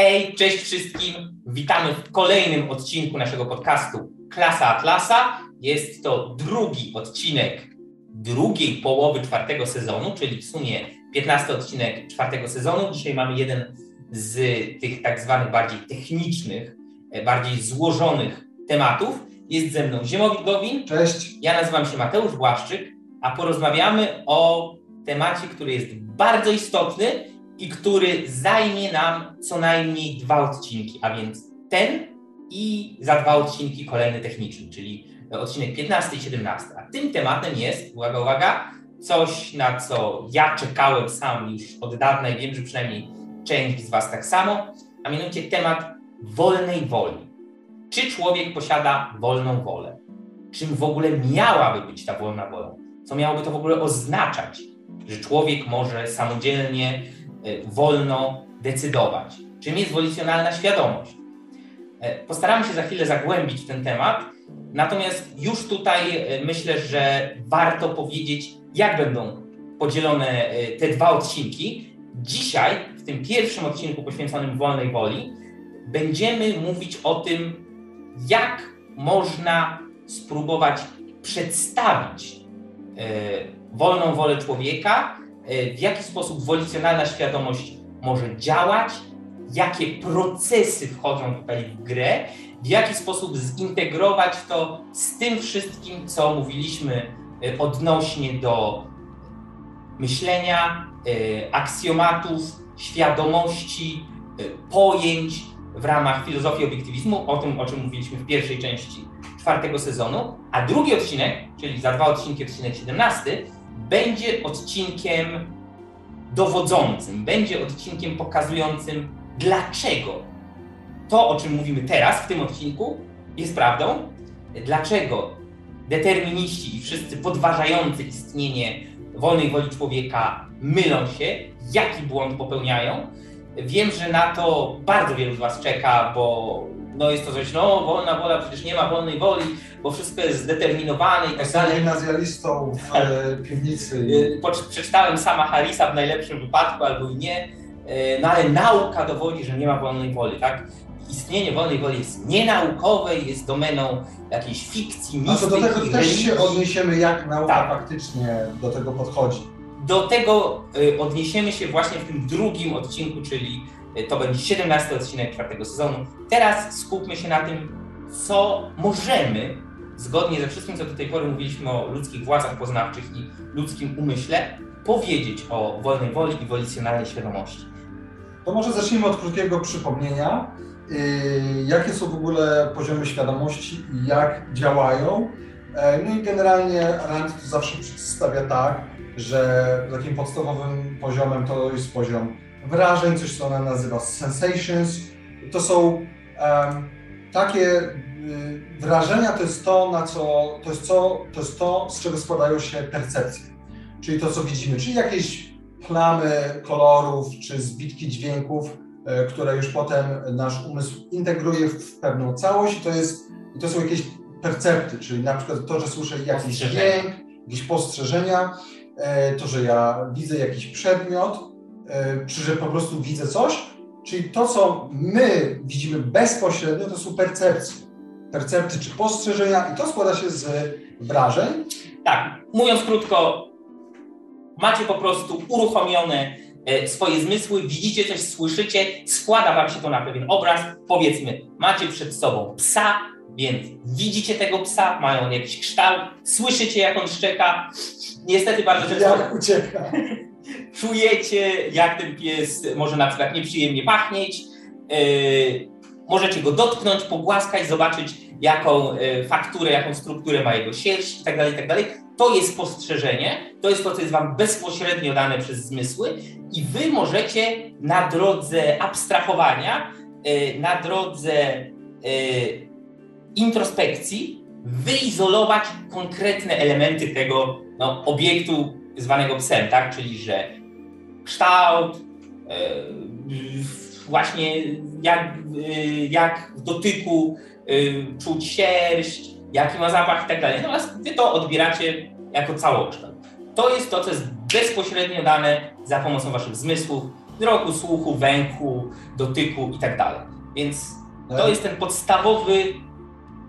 Hej, cześć wszystkim. Witamy w kolejnym odcinku naszego podcastu Klasa Atlasa. Jest to drugi odcinek drugiej połowy czwartego sezonu, czyli w sumie 15 odcinek czwartego sezonu. Dzisiaj mamy jeden z tych tak zwanych bardziej technicznych, e, bardziej złożonych tematów. Jest ze mną Ziemowit Gowin. Cześć. Ja nazywam się Mateusz Błaszczyk, a porozmawiamy o temacie, który jest bardzo istotny i który zajmie nam co najmniej dwa odcinki, a więc ten i za dwa odcinki kolejny techniczny, czyli odcinek 15 i 17. A tym tematem jest, uwaga, uwaga, coś, na co ja czekałem sam już od dawna i wiem, że przynajmniej część z Was tak samo, a mianowicie temat wolnej woli. Czy człowiek posiada wolną wolę? Czym w ogóle miałaby być ta wolna wola? Co miałoby to w ogóle oznaczać, że człowiek może samodzielnie, wolno decydować? Czym jest wolicjonalna świadomość? E, postaramy się za chwilę zagłębić w ten temat, natomiast już tutaj e, myślę, że warto powiedzieć, jak będą podzielone te dwa odcinki. Dzisiaj, w tym pierwszym odcinku poświęconym wolnej woli, będziemy mówić o tym, jak można spróbować przedstawić wolną wolę człowieka, w jaki sposób wolicjonalna świadomość może działać, jakie procesy wchodzą tutaj w grę, w jaki sposób zintegrować to z tym wszystkim, co mówiliśmy e, odnośnie do myślenia, aksjomatów, świadomości, pojęć, w ramach filozofii obiektywizmu, o tym, o czym mówiliśmy w pierwszej części czwartego sezonu, a drugi odcinek, czyli za dwa odcinki, odcinek 17, będzie odcinkiem dowodzącym, będzie odcinkiem pokazującym, dlaczego to, o czym mówimy teraz w tym odcinku, jest prawdą, dlaczego determiniści i wszyscy podważający istnienie wolnej woli człowieka mylą się, jaki błąd popełniają, Wiem, że na to bardzo wielu z Was czeka, bo no jest to coś, no wolna wola, przecież nie ma wolnej woli, bo wszystko jest zdeterminowane i tak dalej. gimnazjalistą w tak. e, piwnicy. Y, przeczytałem sama Harrisa w najlepszym wypadku albo i nie, y, no ale nauka dowodzi, że nie ma wolnej woli, tak? Istnienie wolnej woli jest nienaukowe jest domeną jakiejś fikcji, mistyki, A to do tego też się odniesiemy, jak nauka tak. faktycznie do tego podchodzi. Do tego y, odniesiemy się właśnie w tym drugim odcinku, czyli to będzie 17 odcinek czwartego sezonu. Teraz skupmy się na tym, co możemy, zgodnie ze wszystkim, co do tej pory mówiliśmy o ludzkich władzach poznawczych i ludzkim umyśle, powiedzieć o wolnej woli i wolicjonalnej świadomości. To może zacznijmy od krótkiego przypomnienia, yy, jakie są w ogóle poziomy świadomości i jak działają. E, no i generalnie Rand to zawsze przedstawia tak, że takim podstawowym poziomem to jest poziom wrażeń, coś co ona nazywa sensations. To są um, takie y, wrażenia, to jest to, na co, to jest, co, to jest to, z czego składają się percepcje. Czyli to, co widzimy, czyli jakieś plamy kolorów, czy zbitki dźwięków, y, które już potem nasz umysł integruje w pewną całość i to, jest, i to są jakieś percepty, czyli na przykład to, że słyszę jakiś dźwięk, jakieś postrzeżenia, E, to, że ja widzę jakiś przedmiot, czy że po prostu widzę coś, czyli to, co my widzimy bezpośrednio, to są percepcje. Percepcje czy postrzeżenia i to składa się z wrażeń. Tak, mówiąc krótko, macie po prostu uruchomione e, swoje zmysły, widzicie coś, słyszycie, składa wam się to na pewien obraz. Powiedzmy, macie przed sobą psa, więc widzicie tego psa, mają jakiś kształt, słyszycie jak on szczeka, niestety bardzo często... Jak ucieka. Czujecie, jak ten pies może na przykład nieprzyjemnie pachnieć, yy, możecie go dotknąć, pogłaskać, zobaczyć jaką yy, fakturę, jaką strukturę ma jego sierść itd., tak itd. Tak to jest spostrzeżenie, to jest to, co jest Wam bezpośrednio dane przez zmysły i Wy możecie na drodze abstrahowania, yy, na drodze yy, introspekcji wyizolować konkretne elementy tego no, obiektu zwanego psem, tak? Czyli że kształt, yy, właśnie jak, yy, jak w dotyku yy, czuć sierść, jaki ma zapach i tak dalej. Natomiast wy to odbieracie jako całokształt. To jest to, co jest bezpośrednio dane za pomocą waszych zmysłów wzroku, słuchu, węchu, dotyku i tak dalej. Więc to jest ten podstawowy,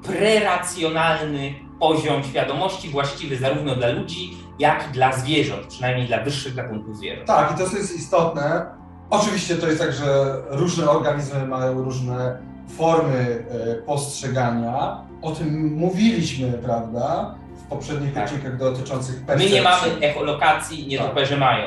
preracjonalny poziom świadomości właściwy zarówno dla ludzi, jak i dla zwierząt, przynajmniej dla wyższych gatunków zwierząt. Tak, i to jest istotne. Oczywiście to jest tak, że różne organizmy mają różne formy e, postrzegania. O tym mówiliśmy, prawda, w poprzednich Tak. odcinkach dotyczących My percepcji. nie mamy echolokacji, nietoperze Tak. mają.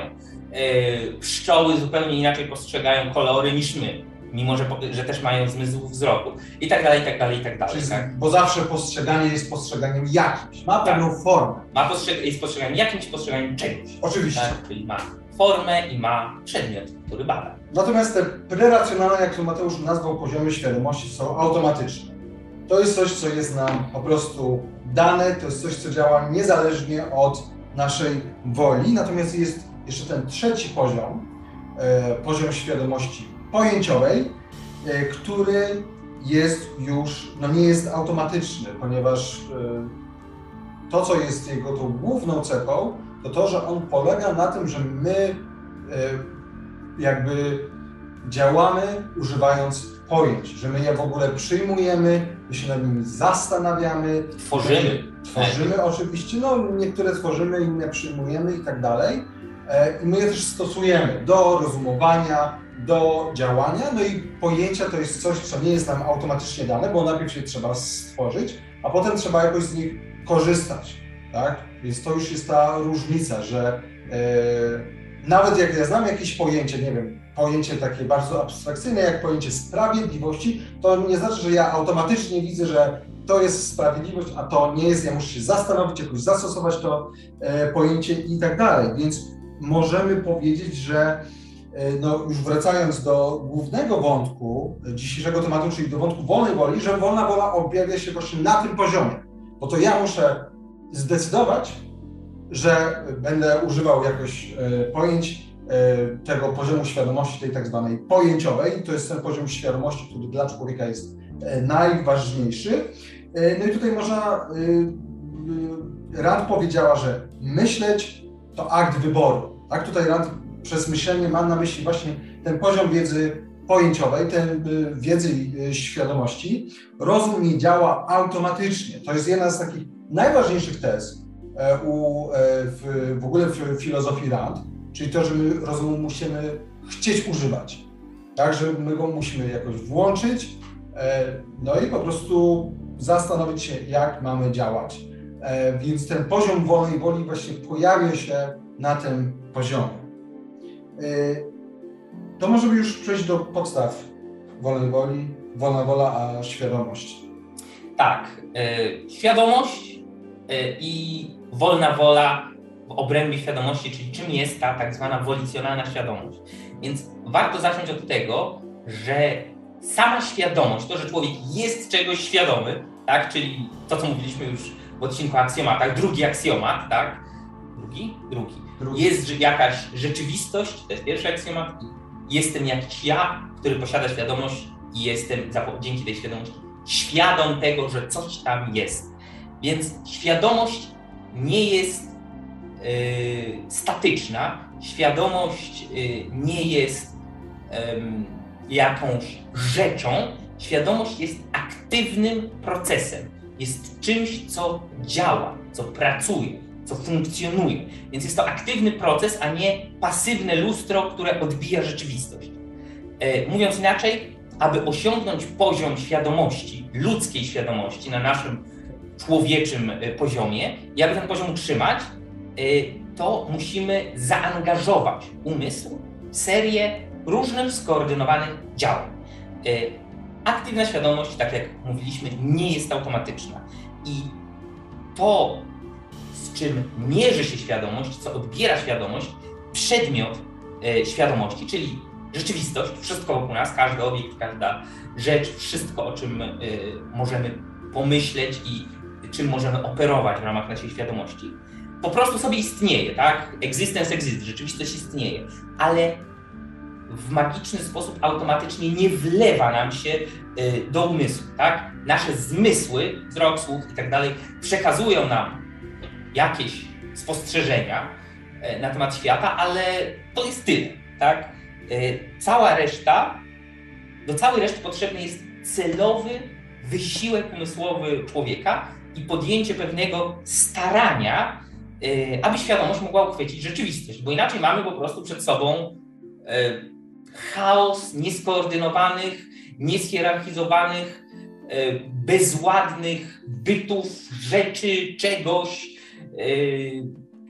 Yy, pszczoły zupełnie inaczej postrzegają kolory niż my, mimo że, że też mają zmysł wzroku. I tak dalej, i tak dalej, i tak dalej. Tak? Bo zawsze postrzeganie jest postrzeganiem jakimś, ma Tak. pewną formę. Ma postrzeg- jest postrzeganiem jakimś postrzeganiem czegoś. Oczywiście. Tak? Czyli ma formę i ma przedmiot, który bada. Natomiast te preracjonalne, jak to Mateusz nazwał, poziomy świadomości są automatyczne. To jest coś, co jest nam po prostu dane, to jest coś, co działa niezależnie od naszej woli. Natomiast jest jeszcze ten trzeci poziom, e, poziom świadomości pojęciowej, e, który jest już, no nie jest automatyczny, ponieważ e, to, co jest jego tą główną cechą, to to, że on polega na tym, że my e, jakby działamy używając pojęć, że my je w ogóle przyjmujemy, my się nad nimi zastanawiamy, Tworzymy. tworzymy oczywiście, no niektóre tworzymy, inne przyjmujemy i tak dalej. I my je też stosujemy do rozumowania, do działania, no i pojęcia to jest coś, co nie jest nam automatycznie dane, bo najpierw je trzeba stworzyć, a potem trzeba jakoś z nich korzystać, tak? Więc to już jest ta różnica, że e, nawet jak ja znam jakieś pojęcie, nie wiem, pojęcie takie bardzo abstrakcyjne, jak pojęcie sprawiedliwości, to nie znaczy, że ja automatycznie widzę, że to jest sprawiedliwość, a to nie jest, ja muszę się zastanowić, jakoś zastosować to e, pojęcie i tak dalej. Więc możemy powiedzieć, że no, już wracając do głównego wątku dzisiejszego tematu, czyli do wątku wolnej woli, że wolna wola objawia się właśnie na tym poziomie. Bo to ja muszę zdecydować, że będę używał jakoś e, pojęć e, tego poziomu świadomości, tej tak zwanej pojęciowej. To jest ten poziom świadomości, który dla człowieka jest e, najważniejszy. E, No i tutaj można, e, e, Rand powiedziała, że myśleć to akt wyboru. Tak, tutaj Rand przez myślenie ma na myśli właśnie ten poziom wiedzy pojęciowej, ten e, wiedzy e, świadomości. Rozum nie działa automatycznie. To jest jedna z takich najważniejszych tez e, u, e, w, w ogóle w filozofii Rand, czyli to, że my rozumu musimy chcieć używać. Tak, że my go musimy jakoś włączyć, e, no i po prostu zastanowić się, jak mamy działać. Więc ten poziom wolnej woli właśnie pojawia się na tym poziomie. E, To możemy już przejść do podstaw wolnej woli, wolna wola, a świadomość. Tak, e, świadomość e, i wolna wola w obrębie świadomości, czyli czym jest ta tak zwana wolicjonalna świadomość. Więc warto zacząć od tego, że sama świadomość, to, że człowiek jest czegoś świadomy, tak, czyli to, co mówiliśmy już w odcinku aksjomatach, drugi aksjomat, tak, drugi? Drugi. Drugi. Jest jakaś rzeczywistość, to jest pierwszy aksjomat, jestem jakiś ja, który posiada świadomość i jestem dzięki tej świadomości świadom tego, że coś tam jest. Więc świadomość nie jest yy, statyczna, świadomość yy, nie jest em, jakąś rzeczą, świadomość jest aktywnym procesem, jest czymś, co działa, co pracuje, co funkcjonuje. Więc jest to aktywny proces, a nie pasywne lustro, które odbija rzeczywistość. E, mówiąc inaczej, aby osiągnąć poziom świadomości, ludzkiej świadomości na naszym człowieczym e, poziomie i aby ten poziom utrzymać, e, to musimy zaangażować umysł w serię różnych skoordynowanych działań. Aktywna świadomość, tak jak mówiliśmy, nie jest automatyczna i to, z czym mierzy się świadomość, co odbiera świadomość, przedmiot e, świadomości, czyli rzeczywistość, wszystko wokół nas, każdy obiekt, każda rzecz, wszystko, o czym y, możemy pomyśleć i czym możemy operować w ramach naszej świadomości, po prostu sobie istnieje, tak? Existence exist, rzeczywistość istnieje, ale w magiczny sposób automatycznie nie wlewa nam się y, do umysłu, tak? Nasze zmysły, wzrok, słuch i tak dalej, przekazują nam jakieś spostrzeżenia e, na temat świata, ale to jest tyle, tak? cała reszta, do całej reszty potrzebny jest celowy wysiłek umysłowy człowieka i podjęcie pewnego starania, aby świadomość mogła uchwycić rzeczywistość, bo inaczej mamy po prostu przed sobą chaos nieskoordynowanych, niezhierarchizowanych, e, bezładnych bytów, rzeczy, czegoś. E,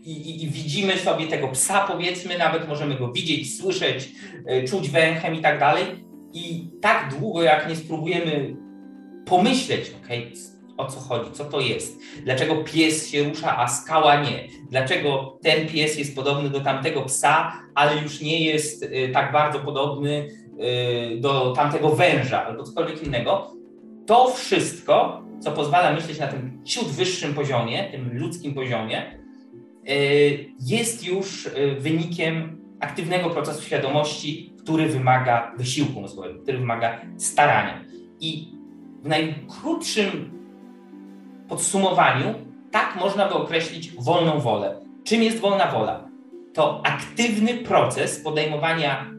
I, I, widzimy sobie tego psa, powiedzmy, nawet możemy go widzieć, słyszeć, e, czuć węchem i tak dalej. I tak długo, jak nie spróbujemy pomyśleć, ok, o co chodzi, co to jest, dlaczego pies się rusza, a skała nie, dlaczego ten pies jest podobny do tamtego psa, ale już nie jest y, tak bardzo podobny do tamtego węża albo cokolwiek innego. To wszystko, co pozwala myśleć na tym ciut wyższym poziomie, tym ludzkim poziomie, y, jest już wynikiem aktywnego procesu świadomości, który wymaga wysiłku mózgowego, który wymaga starania. I w najkrótszym podsumowaniu tak można by określić wolną wolę. Czym jest wolna wola? To aktywny proces podejmowania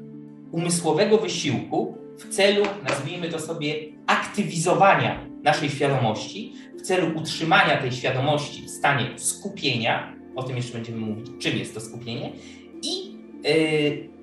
umysłowego wysiłku w celu, nazwijmy to sobie, aktywizowania naszej świadomości, w celu utrzymania tej świadomości w stanie skupienia, o tym jeszcze będziemy mówić, czym jest to skupienie, i yy,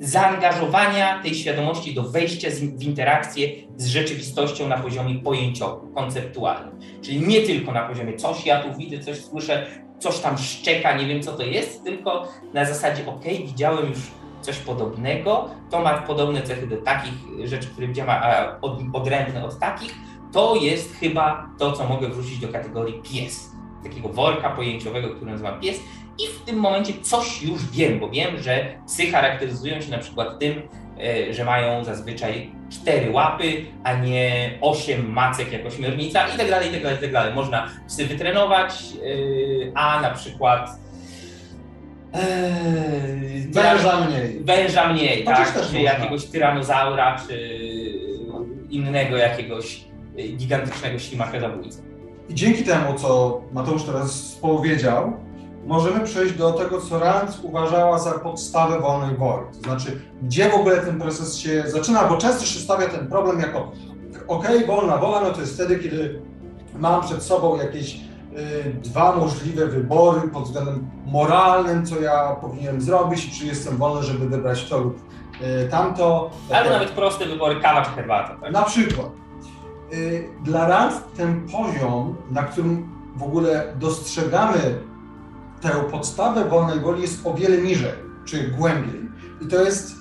zaangażowania tej świadomości do wejścia w interakcję z rzeczywistością na poziomie pojęciowym, konceptualnym. Czyli nie tylko na poziomie coś ja tu widzę, coś słyszę, coś tam szczeka, nie wiem co to jest, tylko na zasadzie ok, widziałem już coś podobnego, to ma podobne cechy do takich rzeczy, które widziałem, a od, odrębne od takich, to jest chyba to, co mogę wrzucić do kategorii pies. Takiego worka pojęciowego, który nazywa pies i w tym momencie coś już wiem, bo wiem, że psy charakteryzują się na przykład tym, e, że mają zazwyczaj cztery łapy, a nie osiem macek jak ośmiornica i tak dalej, i tak dalej, i tak dalej. Można psy wytrenować, e, a na przykład Eee, węża mniej. Węża mniej, tak? Czy jakiegoś tyranozaura, czy innego jakiegoś gigantycznego ślimaka zabójcy. I dzięki temu, co Mateusz teraz powiedział, możemy przejść do tego, co Rand uważała za podstawę wolnej woli. To znaczy, gdzie w ogóle ten proces się zaczyna, bo często się stawia ten problem jako ok, wolna wola, no to jest wtedy, kiedy mam przed sobą jakieś y, dwa możliwe wybory pod względem moralnym, co ja powinienem zrobić, czy jestem wolny, żeby wybrać to lub y, tamto. Albo nawet proste wybory, kawa czy herbata. Tak? Na przykład. Y, dla Rand ten poziom, na którym w ogóle dostrzegamy tę podstawę wolnej woli jest o wiele niżej, czy głębiej. I to jest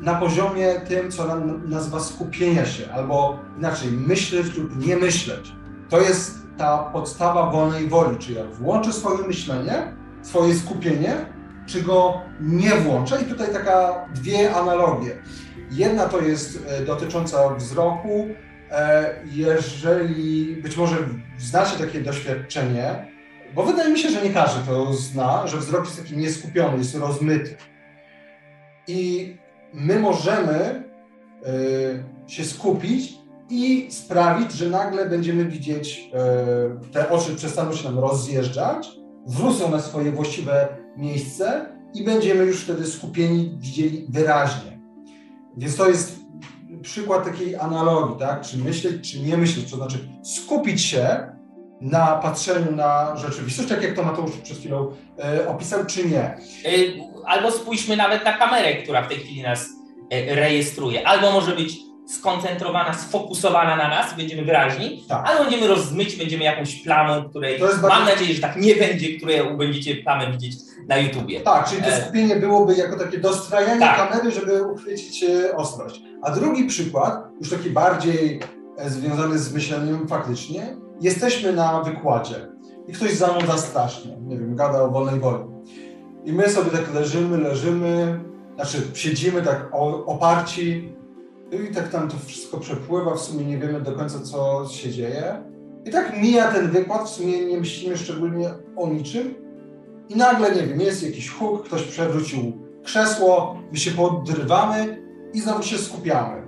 na poziomie tym, co nam nazywa skupienia się, albo inaczej, myśleć lub nie myśleć. To jest ta podstawa wolnej woli, czy ja włączę swoje myślenie, swoje skupienie, czy go nie włączę. I tutaj taka dwie analogie. Jedna to jest e, dotycząca wzroku. E, jeżeli być może znacie takie doświadczenie, bo wydaje mi się, że nie każdy to zna, że wzrok jest taki nieskupiony, jest rozmyty. I my możemy y, się skupić i sprawić, że nagle będziemy widzieć, y, te oczy przestaną się nam rozjeżdżać, wrócą na swoje właściwe miejsce i będziemy już wtedy skupieni, widzieli wyraźnie. Więc to jest przykład takiej analogii, tak? Czy myśleć, czy nie myśleć, to znaczy skupić się na patrzeniu na rzeczywistość, tak jak to Mateusz przed chwilą e, opisał, czy nie. E, albo spójrzmy nawet na kamerę, która w tej chwili nas e, rejestruje. Albo może być skoncentrowana, sfokusowana na nas, będziemy wyraźni, tak. albo będziemy rozmyć, będziemy jakąś plamą, której mam bardzo... nadzieję, że tak nie będzie, której będziecie plamę widzieć na YouTubie. Tak, czyli to e, skupienie byłoby jako takie dostrajanie tak. kamery, żeby uchwycić ostrość. A drugi przykład, już taki bardziej związany z myśleniem faktycznie, jesteśmy na wykładzie i ktoś zanuda strasznie, nie wiem, gada o wolnej woli. I my sobie tak leżymy, leżymy, znaczy siedzimy tak oparci i tak tam to wszystko przepływa, w sumie nie wiemy do końca, co się dzieje. I tak mija ten wykład, w sumie nie myślimy szczególnie o niczym. I nagle, nie wiem, jest jakiś huk, ktoś przewrócił krzesło, my się podrywamy i znowu się skupiamy.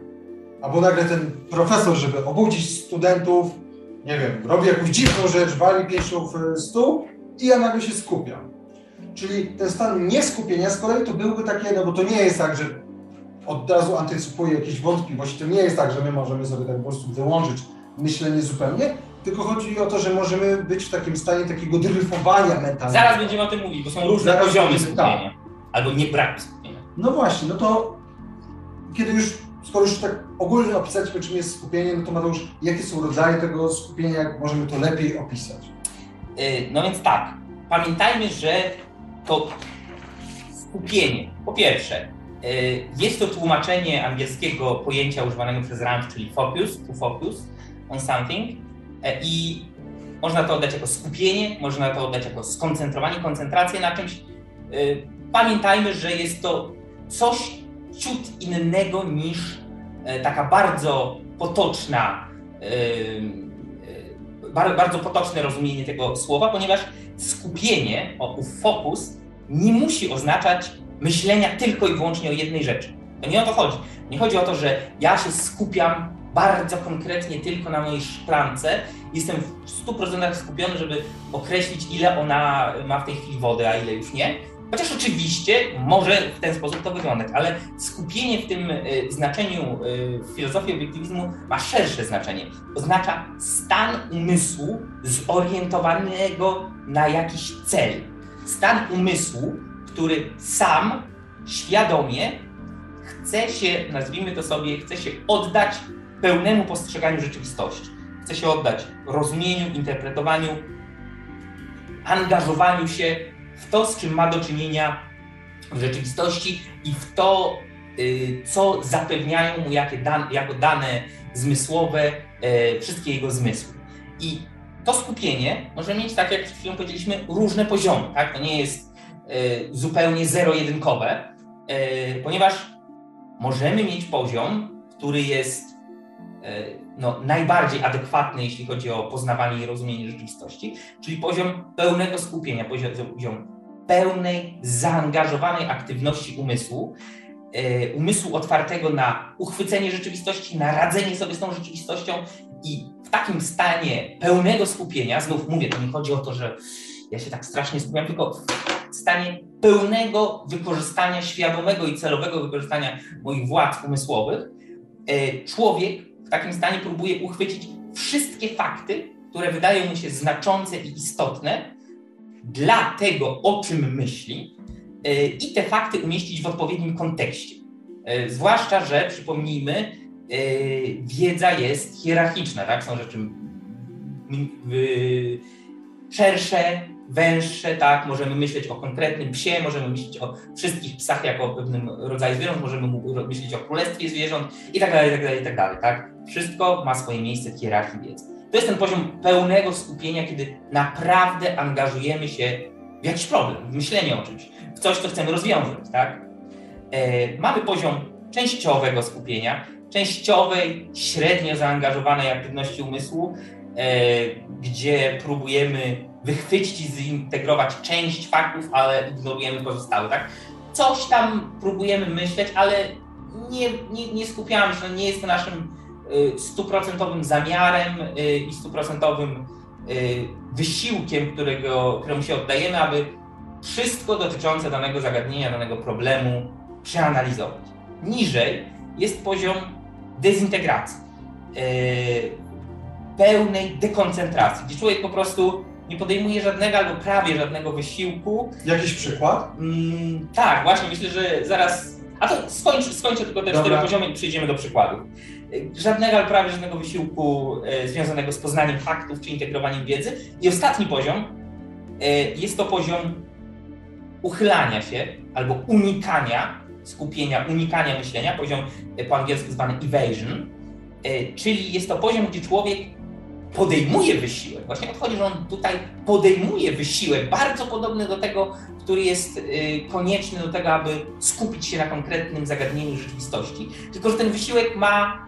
Albo nagle ten profesor, żeby obudzić studentów, nie wiem, robi jakąś dziwną rzecz, wali pięścią w stół i ja nagle się skupiam. Czyli ten stan nieskupienia z kolei to byłby takie, no bo to nie jest tak, że od razu antycypuję jakieś wątpliwości. To nie jest tak, że my możemy sobie tak po prostu wyłączyć myślenie zupełnie, tylko chodzi o to, że możemy być w takim stanie takiego dryfowania mentalnego. Zaraz będziemy o tym mówić, bo są różne Zaraz poziomy skupienia. Albo nie braku skupienia. No właśnie, no to kiedy już, skoro już tak ogólnie opisaliśmy, czym jest skupienie, no to Mateusz, jakie są rodzaje tego skupienia, jak możemy to lepiej opisać? Y, No więc tak, pamiętajmy, że to skupienie, po pierwsze, jest to tłumaczenie angielskiego pojęcia używanego przez Rand, czyli focus, to focus on something y, i można to oddać jako skupienie, można to oddać jako skoncentrowanie, koncentrację na czymś. Y, Pamiętajmy, że jest to coś ciut innego niż taka bardzo potoczna bar- bardzo potoczne rozumienie tego słowa, ponieważ skupienie, o ów fokus, nie musi oznaczać myślenia tylko i wyłącznie o jednej rzeczy. To nie o to chodzi. Nie chodzi o to, że ja się skupiam bardzo konkretnie tylko na mojej szklance, jestem w 100% skupiony, żeby określić, ile ona ma w tej chwili wody, a ile już nie. Chociaż oczywiście może w ten sposób to wyglądać, ale skupienie w tym y, znaczeniu y, w filozofii obiektywizmu ma szersze znaczenie. Oznacza stan umysłu zorientowanego na jakiś cel. Stan umysłu, który sam świadomie chce się, nazwijmy to sobie, chce się oddać pełnemu postrzeganiu rzeczywistości. Chce się oddać rozumieniu, interpretowaniu, angażowaniu się w to, z czym ma do czynienia w rzeczywistości i w to, y, co zapewniają mu dan, jako dane zmysłowe e, wszystkie jego zmysły. I to skupienie może mieć, tak jak przed chwilą powiedzieliśmy, różne poziomy. Tak? To nie jest zupełnie zero-jedynkowe, e, ponieważ możemy mieć poziom, który jest e, no, najbardziej adekwatny, jeśli chodzi o poznawanie i rozumienie rzeczywistości, czyli poziom pełnego skupienia, poziom, pełnej, zaangażowanej aktywności umysłu, umysłu otwartego na uchwycenie rzeczywistości, na radzenie sobie z tą rzeczywistością i w takim stanie pełnego skupienia, znów mówię, to nie chodzi o to, że ja się tak strasznie skupiam, tylko w stanie pełnego wykorzystania, świadomego i celowego wykorzystania moich władz umysłowych, e, człowiek w takim stanie próbuje uchwycić wszystkie fakty, które wydają mu się znaczące i istotne dla tego, o czym myśli, e, i te fakty umieścić w odpowiednim kontekście. E, Zwłaszcza, że przypomnijmy, wiedza jest hierarchiczna, tak? Są rzeczy szersze, węższe, tak? Możemy myśleć o konkretnym psie, możemy myśleć o wszystkich psach jako o pewnym rodzaju zwierząt, możemy myśleć o królestwie zwierząt i tak dalej, i tak dalej, i tak dalej, tak? Wszystko ma swoje miejsce w hierarchii wiedzy. To jest ten poziom pełnego skupienia, kiedy naprawdę angażujemy się w jakiś problem, w myślenie o czymś, w coś, co chcemy rozwiązać, tak? E, mamy poziom częściowego skupienia, częściowej, średnio zaangażowanej aktywności umysłu, e, gdzie próbujemy wychwycić i zintegrować część faktów, ale ignorujemy pozostałe, tak? Coś tam próbujemy myśleć, ale nie, nie, nie skupiamy się, no nie jest to naszym y, stuprocentowym zamiarem y, i stuprocentowym y, wysiłkiem, którego, któremu się oddajemy, aby wszystko dotyczące danego zagadnienia, danego problemu przeanalizować. Niżej jest poziom dezintegracji, pełnej dekoncentracji, gdzie człowiek po prostu nie podejmuje żadnego albo prawie żadnego wysiłku. Jakiś przykład? Mm, tak, właśnie myślę, że zaraz. A to skończę, skończę tylko te Dobra. cztery poziomy i przejdziemy do przykładów. Żadnego albo prawie żadnego wysiłku e, związanego z poznaniem faktów czy integrowaniem wiedzy. I ostatni poziom e, jest to poziom uchylania się albo unikania skupienia, unikania myślenia, poziom e, po angielsku zwany evasion, e, czyli jest to poziom, gdzie człowiek podejmuje wysiłek. Właśnie odchodzi, że on tutaj podejmuje wysiłek, bardzo podobny do tego, który jest y, konieczny do tego, aby skupić się na konkretnym zagadnieniu rzeczywistości. Tylko, że ten wysiłek ma